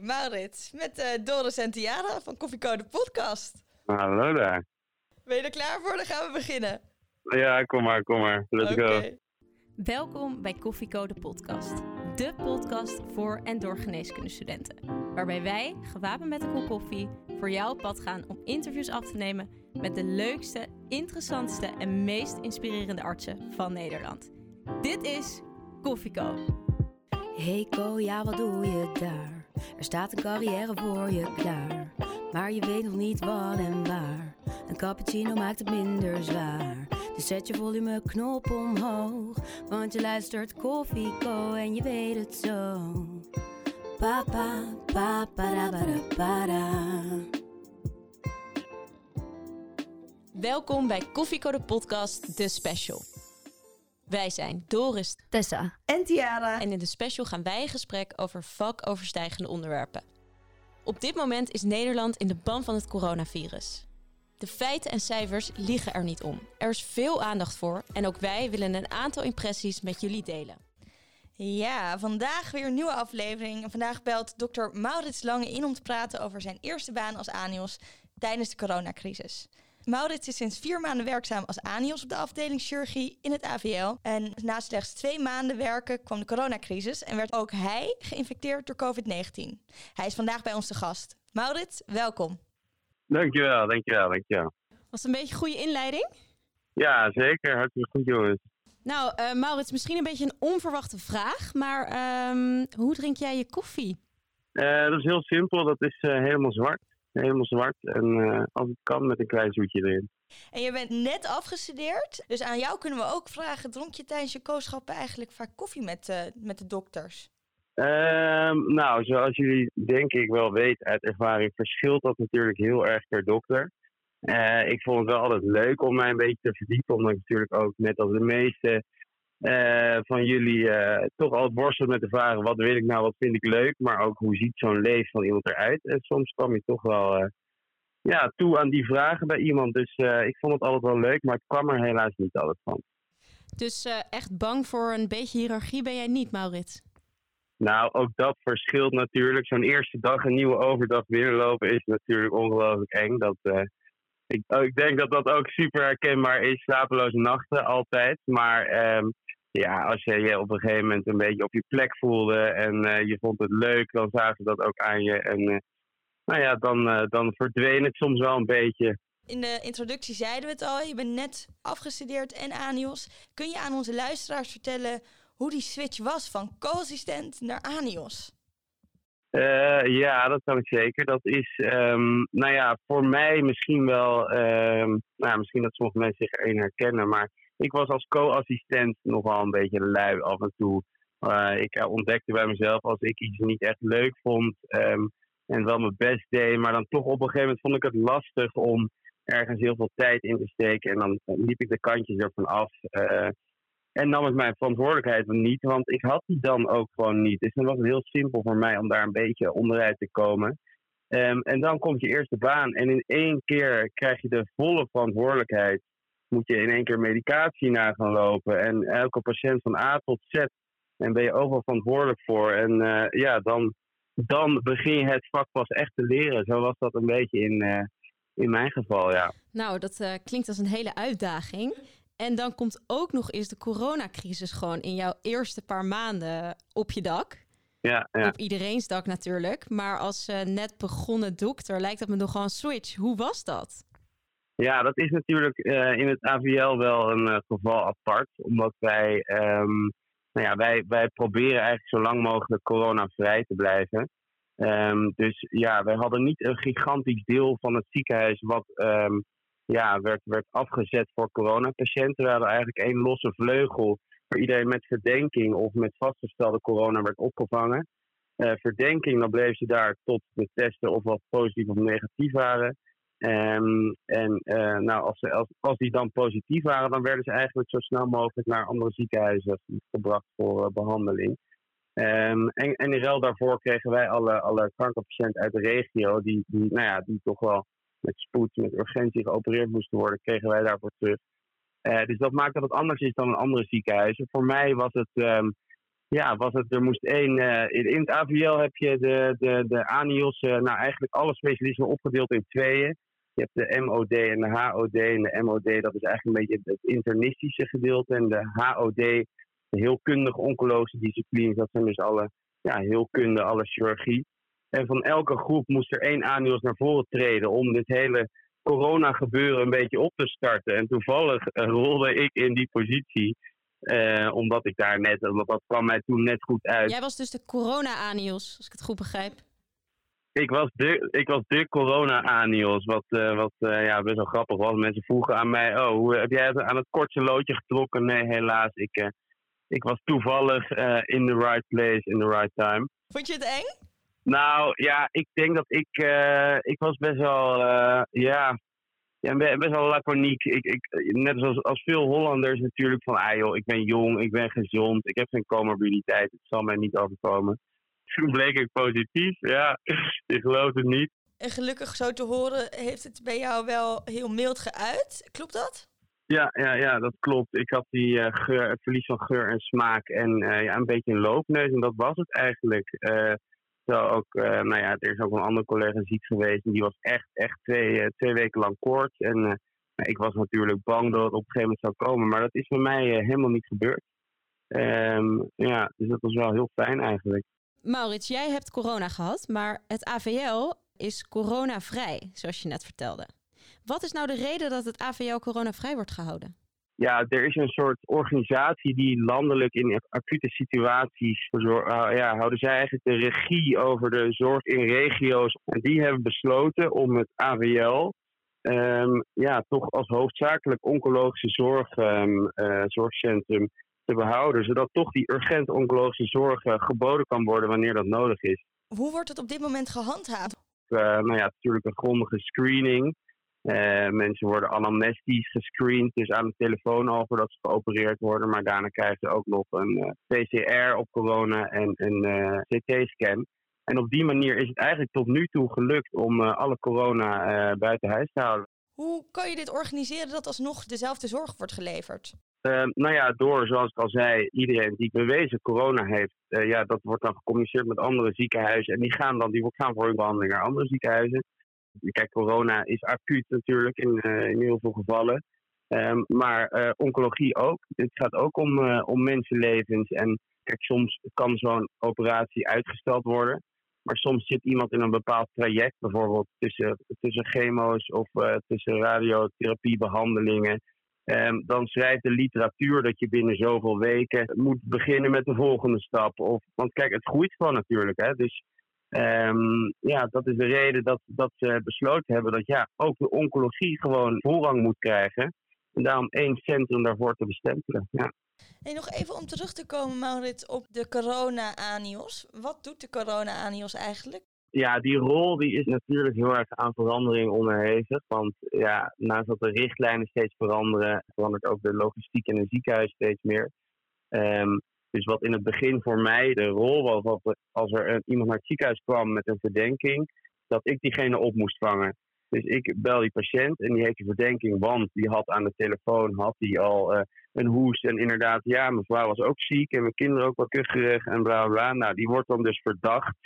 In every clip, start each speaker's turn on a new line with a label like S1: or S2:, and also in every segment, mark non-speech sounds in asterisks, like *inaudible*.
S1: Maurits, met uh, Doris en Tiara van Koffiecode Podcast.
S2: Hallo daar.
S1: Ben je er klaar voor? Dan gaan we beginnen.
S2: Ja, kom maar, kom maar. Let's go.
S3: Welkom bij Koffiecode Podcast. De podcast voor en door geneeskundestudenten. Waarbij wij, gewapend met een kop koffie, voor jou op pad gaan om interviews af te nemen met de leukste, interessantste en meest inspirerende artsen van Nederland. Dit is Koffieco.
S4: Hey Ko, ja wat doe je daar? Er staat een carrière voor je klaar. Maar je weet nog niet wat en waar. Een cappuccino maakt het minder zwaar. Dus zet je volume knop omhoog. Want je luistert Koffieco en je weet het zo. Papa, papa, para, para.
S3: Welkom bij Koffieko de podcast, de special. Wij zijn Doris,
S4: Tessa
S1: en Tiara.
S3: En in de special gaan wij in gesprek over vakoverstijgende onderwerpen. Op dit moment is Nederland in de ban van het coronavirus. De feiten en cijfers liegen er niet om. Er is veel aandacht voor en ook wij willen een aantal impressies met jullie delen.
S1: Ja, vandaag weer een nieuwe aflevering. Vandaag belt dokter Maurits Lange in om te praten over zijn eerste baan als ANIOS tijdens de coronacrisis. Maurits is sinds vier maanden werkzaam als ANIOS op de afdeling chirurgie in het AVL. En na slechts twee maanden werken kwam de coronacrisis en werd ook hij geïnfecteerd door COVID-19. Hij is vandaag bij ons te gast. Maurits, welkom.
S2: Dankjewel, dankjewel, dankjewel.
S3: Was het een beetje een goede inleiding?
S2: Ja, zeker. Hartstikke goed, jongens.
S3: Nou, uh, Maurits, misschien een beetje een onverwachte vraag, maar ehm, hoe drink jij je koffie?
S2: Uh, dat is heel simpel. Dat is uh, helemaal zwart helemaal zwart. En uh, als het kan, met een klein zoetje erin.
S1: En je bent net afgestudeerd. Dus aan jou kunnen we ook vragen: dronk je tijdens je kooschappen eigenlijk vaak koffie met, uh, met de dokters?
S2: Um, nou, zoals jullie denk ik wel weten uit ervaring, verschilt dat natuurlijk heel erg per dokter. Uh, ik vond het wel altijd leuk om mij een beetje te verdiepen, omdat ik natuurlijk ook net als de meeste uh, van jullie uh, toch al worstelen met de vragen: wat wil ik nou, wat vind ik leuk, maar ook hoe ziet zo'n leven van iemand eruit? En soms kwam je toch wel uh, ja, toe aan die vragen bij iemand. Dus ik vond het altijd wel leuk, maar het kwam er helaas niet altijd van.
S3: Dus echt bang voor een beetje hiërarchie ben jij niet, Maurits?
S2: Nou, ook dat verschilt natuurlijk. Zo'n eerste dag een nieuwe overdag binnenlopen is natuurlijk ongelooflijk eng. Dat, ik, ik, denk dat dat ook super herkenbaar is. Slapeloze nachten altijd. Maar um, ja, als je je op een gegeven moment een beetje op je plek voelde en uh, je vond het leuk, dan zagen ze dat ook aan je. En uh, nou ja, dan, uh, dan verdween het soms wel een beetje.
S1: In de introductie zeiden we het al, je bent net afgestudeerd en ANIOS. Kun je aan onze luisteraars vertellen hoe die switch was van co-assistent naar ANIOS?
S2: ja, dat kan ik zeker. Dat is, um, nou ja, voor mij misschien wel, um, nou, misschien dat sommige mensen zich erin herkennen, maar ik was als co-assistent nogal een beetje lui af en toe. Uh, ik ontdekte bij mezelf als ik iets niet echt leuk vond um, en wel mijn best deed, maar dan toch op een gegeven moment vond ik het lastig om ergens heel veel tijd in te steken. En dan liep ik de kantjes ervan af. Uh, en nam ik mijn verantwoordelijkheid niet, want ik had die dan ook gewoon niet. Dus dan was het heel simpel voor mij om daar een beetje onderuit te komen. Um, en dan komt je eerste baan en in één keer krijg je de volle verantwoordelijkheid moet je in één keer medicatie na gaan lopen. En elke patiënt van A tot Z. En ben je overal verantwoordelijk voor. En uh, ja, dan, dan begin je het vak pas echt te leren. Zo was dat een beetje in, uh, in mijn geval, ja.
S3: Nou, dat uh, klinkt als een hele uitdaging. En dan komt ook nog eens de coronacrisis gewoon in jouw eerste paar maanden op je dak.
S2: Ja, ja.
S3: Op iedereen's dak natuurlijk. Maar als net begonnen dokter lijkt dat me nogal een switch. Hoe was dat?
S2: Ja, dat is natuurlijk uh, in het AVL wel een uh, geval apart. Omdat wij, um, nou ja, wij, wij proberen eigenlijk zo lang mogelijk coronavrij te blijven. Um, dus ja, wij hadden niet een gigantisch deel van het ziekenhuis wat um, ja, werd, werd afgezet voor coronapatiënten. We hadden eigenlijk één losse vleugel waar iedereen met verdenking of met vastgestelde corona werd opgevangen. Uh, verdenking, dan bleef ze daar tot de testen of wat positief of negatief waren. Um, en uh, nou, als, als, als die dan positief waren, dan werden ze eigenlijk zo snel mogelijk naar andere ziekenhuizen gebracht voor uh, behandeling. Um, en, en in ruil daarvoor kregen wij alle, alle kankerpatiënten uit de regio, die, die, nou ja, die toch wel met spoed, met urgentie geopereerd moesten worden, kregen wij daarvoor terug. Uh, dus dat maakt dat het anders is dan in andere ziekenhuizen. Voor mij was het um, ja, was het, er moest één. eh, in, in het AVL heb je de, de, de ANIOS, eh, nou eigenlijk alle specialismen opgedeeld in tweeën. Je hebt de MOD en de HOD. En de MOD, dat is eigenlijk een beetje het internistische gedeelte. En de HOD, de heelkundige oncologische disciplines, dat zijn dus alle ja, heelkunde, alle chirurgie. En van elke groep moest er één ANIOS naar voren treden om dit hele corona-gebeuren een beetje op te starten. En toevallig eh, rolde ik in die positie. Eh, omdat ik daar net, omdat dat kwam mij toen net goed uit.
S3: Jij was dus de corona-anios, als ik het goed begrijp.
S2: Ik was de, ik was de corona-anios, wat, eh, wat eh, ja, best wel grappig was. Mensen vroegen aan mij, oh, hoe, heb jij het aan het kortste loodje getrokken? Nee, helaas. Ik, eh, ik was toevallig in the right place, in the right time.
S1: Vond je het eng?
S2: Nou, ja, ik denk dat ik, eh, ik was best wel, ja, ja, be- best wel laconiek. Ik, ik, net zoals als veel Hollanders natuurlijk van, ah joh, ik ben jong, ik ben gezond, ik heb geen comorbiditeit, het zal mij niet overkomen. Toen bleek ik positief, ja, je gelooft het niet.
S1: En gelukkig zo te horen heeft het bij jou wel heel mild geuit. Klopt dat?
S2: Ja, ja, ja, dat klopt. Ik had die eh, geur, het verlies van geur en smaak en eh, ja, een beetje een loopneus. En dat was het eigenlijk. Eh zo ook, nou ja, er is ook een andere collega ziek geweest. En die was echt, echt twee, twee weken lang koorts. En nou, ik was natuurlijk bang dat het op een gegeven moment zou komen. Maar dat is bij mij helemaal niet gebeurd. Ehm, ja, dus dat was wel heel fijn eigenlijk.
S3: Maurits, jij hebt corona gehad, maar het AVL is coronavrij, zoals je net vertelde. Wat is nou de reden dat het AVL coronavrij wordt gehouden?
S2: ja, er is een soort organisatie die landelijk in acute situaties uh, ja, houden zij eigenlijk de regie over de zorg in regio's. En die hebben besloten om het AWL ehm, ja, toch als hoofdzakelijk oncologische zorg, ehm, eh, zorgcentrum te behouden. Zodat toch die urgente oncologische zorg eh, geboden kan worden wanneer dat nodig is.
S1: Hoe wordt het op dit moment gehandhaafd?
S2: Uh, nou ja, natuurlijk een grondige screening. Uh, mensen worden anamnestisch gescreend, dus aan de telefoon al voordat ze geopereerd worden. Maar daarna krijgen ze ook nog een uh, PCR op corona en een CT-scan. En op die manier is het eigenlijk tot nu toe gelukt om alle corona buiten huis te houden.
S1: Hoe kan je dit organiseren dat alsnog dezelfde zorg wordt geleverd?
S2: Uh, nou ja, door, zoals ik al zei, iedereen die bewezen corona heeft, uh, ja, dat wordt dan gecommuniceerd met andere ziekenhuizen. En die gaan dan die gaan voor hun behandeling naar andere ziekenhuizen. Kijk, corona is acuut natuurlijk in, uh, in heel veel gevallen. Um, maar uh, oncologie ook. Het gaat ook om, om mensenlevens. En kijk, soms kan zo'n operatie uitgesteld worden. Maar soms zit iemand in een bepaald traject, bijvoorbeeld tussen, tussen chemo's of tussen radiotherapiebehandelingen. Um, dan schrijft de literatuur dat je binnen zoveel weken moet beginnen met de volgende stap. Of, want kijk, het groeit gewoon natuurlijk. Hè? Dus Um, ja, dat is de reden dat, dat ze besloten hebben dat ja, ook de oncologie gewoon voorrang moet krijgen. En daarom één centrum daarvoor te bestempelen. Ja.
S1: Hey, nog even om terug te komen, Maurits, op de corona-anios. Wat doet de corona-anios eigenlijk?
S2: Ja, die rol die is natuurlijk heel erg aan verandering onderhevig. Want ja, naast dat de richtlijnen steeds veranderen, verandert ook de logistiek in een ziekenhuis steeds meer. Um, dus wat in het begin voor mij de rol was, als er iemand naar het ziekenhuis kwam met een verdenking, dat ik diegene op moest vangen. Dus ik bel die patiënt en die heeft een verdenking, want die had aan de telefoon had die al uh, een hoest. En inderdaad, ja, mijn vrouw was ook ziek en mijn kinderen ook wat kucherig en bla bla. Nou, die wordt dan dus verdacht.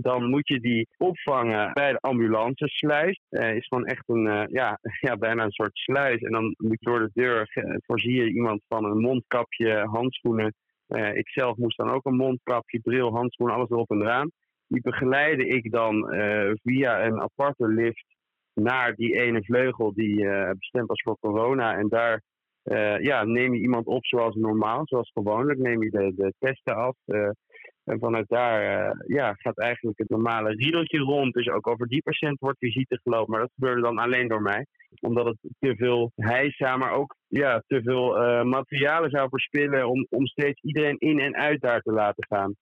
S2: Dan moet je die opvangen bij de ambulancesluis. Uh, is gewoon echt een, uh, ja, *laughs* ja, bijna een soort sluis. En dan moet door de deur voorzie je iemand van een mondkapje, handschoenen. Uh, ik zelf moest dan ook een mondkapje, bril, handschoen, alles erop en eraan. Die begeleide ik dan uh, via een aparte lift naar die ene vleugel die uh, bestemd was voor corona. En daar ja, neem je iemand op zoals normaal, zoals gewoonlijk. Neem je de, de testen af. En vanuit daar ja, gaat eigenlijk het normale riedeltje rond. Dus ook over die patiënt wordt visite gelopen. Maar dat gebeurde dan alleen door mij omdat het te veel heisa, maar ook ja, te veel uh, materialen zou verspillen om, om steeds iedereen in en uit daar te laten gaan.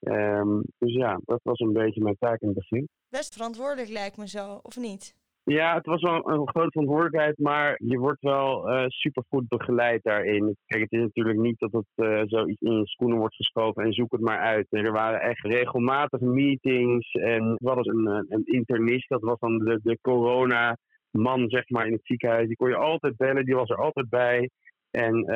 S2: Um, dus ja, dat was een beetje mijn taak in het begin.
S1: Best verantwoordelijk lijkt me zo, of niet?
S2: Ja, het was wel een grote verantwoordelijkheid, maar je wordt wel uh, supergoed begeleid daarin. Kijk, het is natuurlijk niet dat het uh, zoiets in je schoenen wordt geschoven en zoek het maar uit. Er waren echt regelmatig meetings en er was een, een internist, dat was dan de, de corona man zeg maar, in het ziekenhuis. Die kon je altijd bellen, die was er altijd bij. En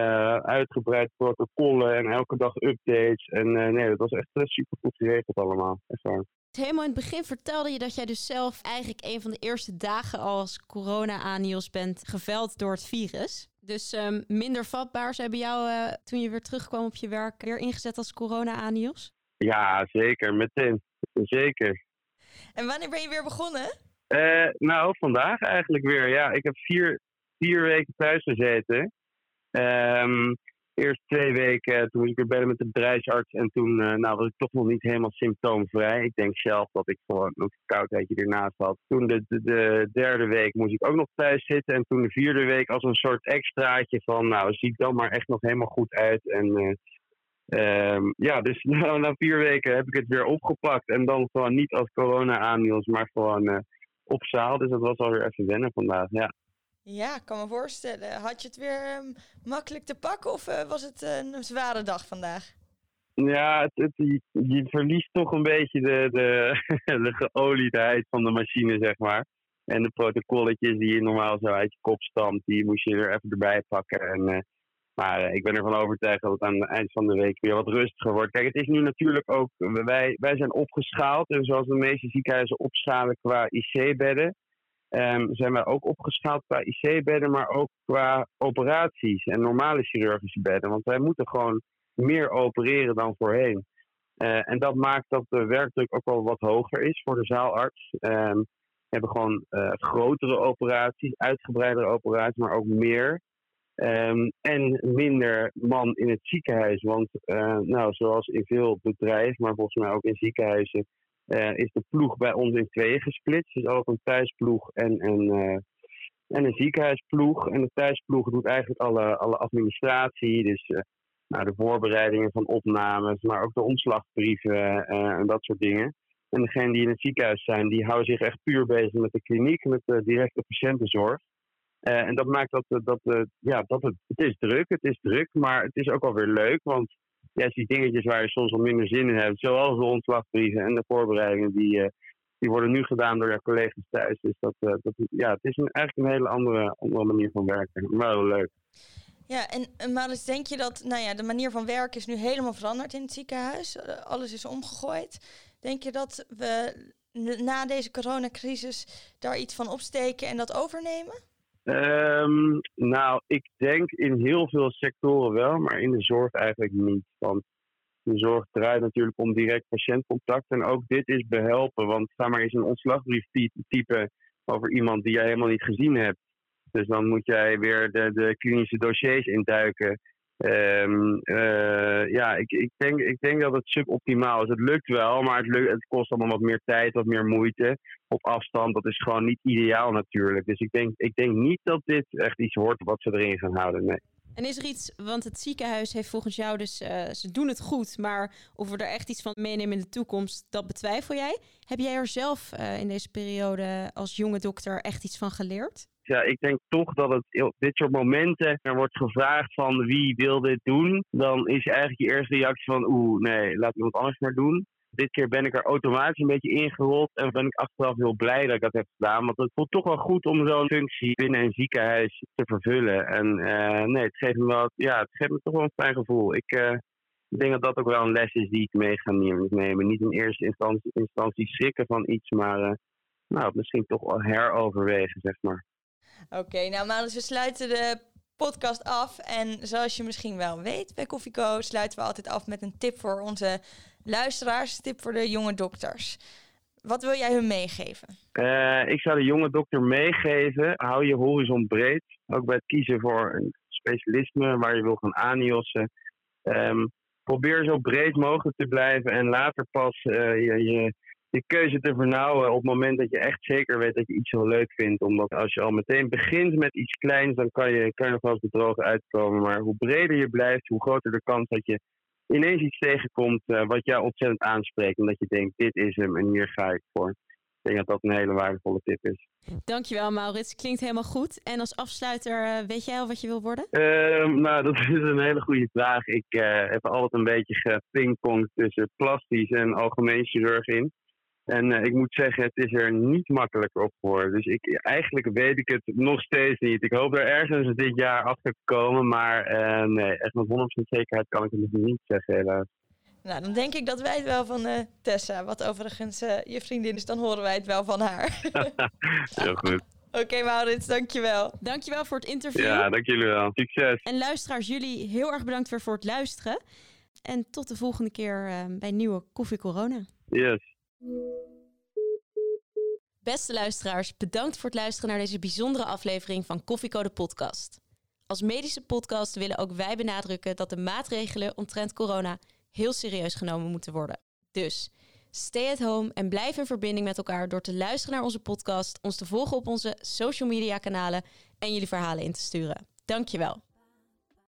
S2: uitgebreid protocollen en elke dag updates. En nee, dat was echt super goed geregeld allemaal. Echt waar.
S3: Helemaal in het begin vertelde je dat jij dus zelf eigenlijk een van de eerste dagen als corona-anios bent geveld door het virus. Dus ehm, minder vatbaar. Ze hebben jou uh, toen je weer terugkwam op je werk weer ingezet als corona-anios?
S2: Ja, zeker. Meteen. Zeker.
S1: En wanneer ben je weer begonnen?
S2: Nou, vandaag eigenlijk weer. Ja, ik heb vier, vier weken thuis gezeten. Um, eerst twee weken, toen moest ik weer bellen met de bedrijfsarts. En toen uh, nou, was ik toch nog niet helemaal symptoomvrij. Ik denk zelf dat ik gewoon een koudheidje ernaast had. Toen de, de, de, derde week moest ik ook nog thuis zitten. En toen de vierde week als een soort extraatje van, nou, zie ik dan maar echt nog helemaal goed uit. En uh, um, ja, dus *laughs* na vier weken heb ik het weer opgepakt. En dan gewoon niet als corona-aannieuws, maar gewoon uh, op zaal. Dus dat was alweer even wennen vandaag, ja.
S1: Ja, ik kan me voorstellen. Had je het weer ehm, makkelijk te pakken of uh, was het uh, een zware dag vandaag?
S2: Ja, het, je, verliest toch een beetje de, de, *laughs* de geoliedheid van de machine, zeg maar. En de protocolletjes die je normaal zo uit je kop stamt, die moest je er even erbij pakken. En, uh, maar ik ben ervan overtuigd dat het aan het eind van de week weer wat rustiger wordt. Kijk, het is nu natuurlijk ook, wij, wij zijn opgeschaald. En zoals de meeste ziekenhuizen opschalen qua IC-bedden, um, zijn wij ook opgeschaald qua IC-bedden, maar ook qua operaties en normale chirurgische bedden. Want wij moeten gewoon meer opereren dan voorheen. Uh, en dat maakt dat de werkdruk ook wel wat hoger is voor de zaalarts. Um, we hebben gewoon uh, grotere operaties, uitgebreidere operaties, maar ook meer. Um, en minder man in het ziekenhuis. Want uh, nou, zoals in veel bedrijven, maar volgens mij ook in ziekenhuizen, is de ploeg bij ons in tweeën gesplitst. Dus ook een thuisploeg en een, uh, en een ziekenhuisploeg. En de thuisploeg doet eigenlijk alle, alle administratie, dus uh, nou, de voorbereidingen van opnames, maar ook de omslagbrieven en dat soort dingen. En degenen die in het ziekenhuis zijn, die houden zich echt puur bezig met de kliniek, met de directe patiëntenzorg. en dat maakt dat, dat, ja, dat het, het is druk, het is druk, maar het is ook alweer leuk, want ja, die dingetjes waar je soms al minder zin in hebt, zoals de ontslagbrieven en de voorbereidingen, die, uh, die worden nu gedaan door jouw collega's thuis. Dus dat, uh, dat, ja, het is een, eigenlijk een hele andere, manier van werken. Maar wel leuk.
S1: Ja, en Maris, denk je dat nou ja, de manier van werken is nu helemaal veranderd in het ziekenhuis? Alles is omgegooid. Denk je dat we na deze coronacrisis daar iets van opsteken en dat overnemen?
S2: Um, nou, ik denk in heel veel sectoren wel, maar in de zorg eigenlijk niet. Want de zorg draait natuurlijk om direct patiëntcontact. En ook dit is behelpen, want ga maar eens een ontslagbrief typen over iemand die jij helemaal niet gezien hebt. Dus dan moet jij weer de, de klinische dossiers induiken. Um, ja, ik, ik, denk, ik denk dat het suboptimaal is. Het lukt wel, maar het, lukt, het kost allemaal wat meer tijd, wat meer moeite. Op afstand, dat is gewoon niet ideaal natuurlijk. Dus ik denk, ik denk niet dat dit echt iets wordt wat ze erin gaan houden. Nee.
S3: En is er iets, want het ziekenhuis heeft volgens jou dus, uh, ze doen het goed, maar of we er echt iets van meenemen in de toekomst, dat betwijfel jij. Heb jij er zelf uh, in deze periode als jonge dokter echt iets van geleerd?
S2: Ja, ik denk toch dat het op dit soort momenten er wordt gevraagd van wie wil dit doen, dan is eigenlijk je eerste reactie van oeh, nee, laat iemand anders maar doen. Dit keer ben ik er automatisch een beetje ingerold en ben ik achteraf heel blij dat ik dat heb gedaan. Want het voelt toch wel goed om zo'n functie binnen een ziekenhuis te vervullen. En uh, nee, het geeft me wel, ja, het geeft me toch wel een fijn gevoel. Ik, ik denk dat dat ook wel een les is die ik mee ga nemen. Niet in eerste instantie, instantie schrikken van iets, maar uh, nou, misschien toch heroverwegen, zeg maar.
S1: Oké, nou Maris, we sluiten de podcast af. En zoals je misschien wel weet bij Koffieco sluiten we altijd af met een tip voor onze luisteraars. Tip voor de jonge dokters. Wat wil jij hun meegeven?
S2: Uh, ik zou de jonge dokter meegeven. Hou je horizon breed. Ook bij het kiezen voor een specialisme waar je wil gaan aanjossen. Um, probeer zo breed mogelijk te blijven en later pas uh, je, je, je keuze te vernauwen op het moment dat je echt zeker weet dat je iets heel leuk vindt. Omdat als je al meteen begint met iets kleins, dan kan je, kan je nog wel eens bedrogen uitkomen. Maar hoe breder je blijft, hoe groter de kans dat je ineens iets tegenkomt uh, wat jou ontzettend aanspreekt. En dat je denkt, dit is hem en hier ga ik voor. Ik denk dat dat een hele waardevolle tip is.
S3: Dankjewel Maurits, klinkt helemaal goed. En als afsluiter, uh, weet jij al wat je wil worden?
S2: Uh, nou, dat is een hele goede vraag. Ik uh, heb altijd een beetje gepingpongd tussen plastisch en algemeen chirurg in. En ik moet zeggen, het is er niet makkelijker op geworden. Dus ik, eigenlijk weet ik het nog steeds niet. Ik hoop er ergens dit jaar achter te komen. Maar nee, echt met 100% zekerheid kan ik het nog niet zeggen, helaas.
S1: Nou, dan denk ik dat wij het wel van uh, Tessa, wat overigens uh, je vriendin is, dan horen wij het wel van haar. *laughs*
S2: Heel goed. *laughs*
S1: Oké, okay, Maurits, dankjewel.
S3: Dankjewel voor het interview.
S2: Ja, dank jullie wel. Succes.
S3: En luisteraars, jullie heel erg bedankt weer voor het luisteren. En tot de volgende keer uh, bij nieuwe Koffie Corona.
S2: Yes.
S3: Beste luisteraars, bedankt voor het luisteren naar deze bijzondere aflevering van Koffiecode Podcast. Als medische podcast willen ook wij benadrukken dat de maatregelen omtrent corona heel serieus genomen moeten worden. Dus stay at home en blijf in verbinding met elkaar door te luisteren naar onze podcast, ons te volgen op onze social media kanalen en jullie verhalen in te sturen. Dankjewel.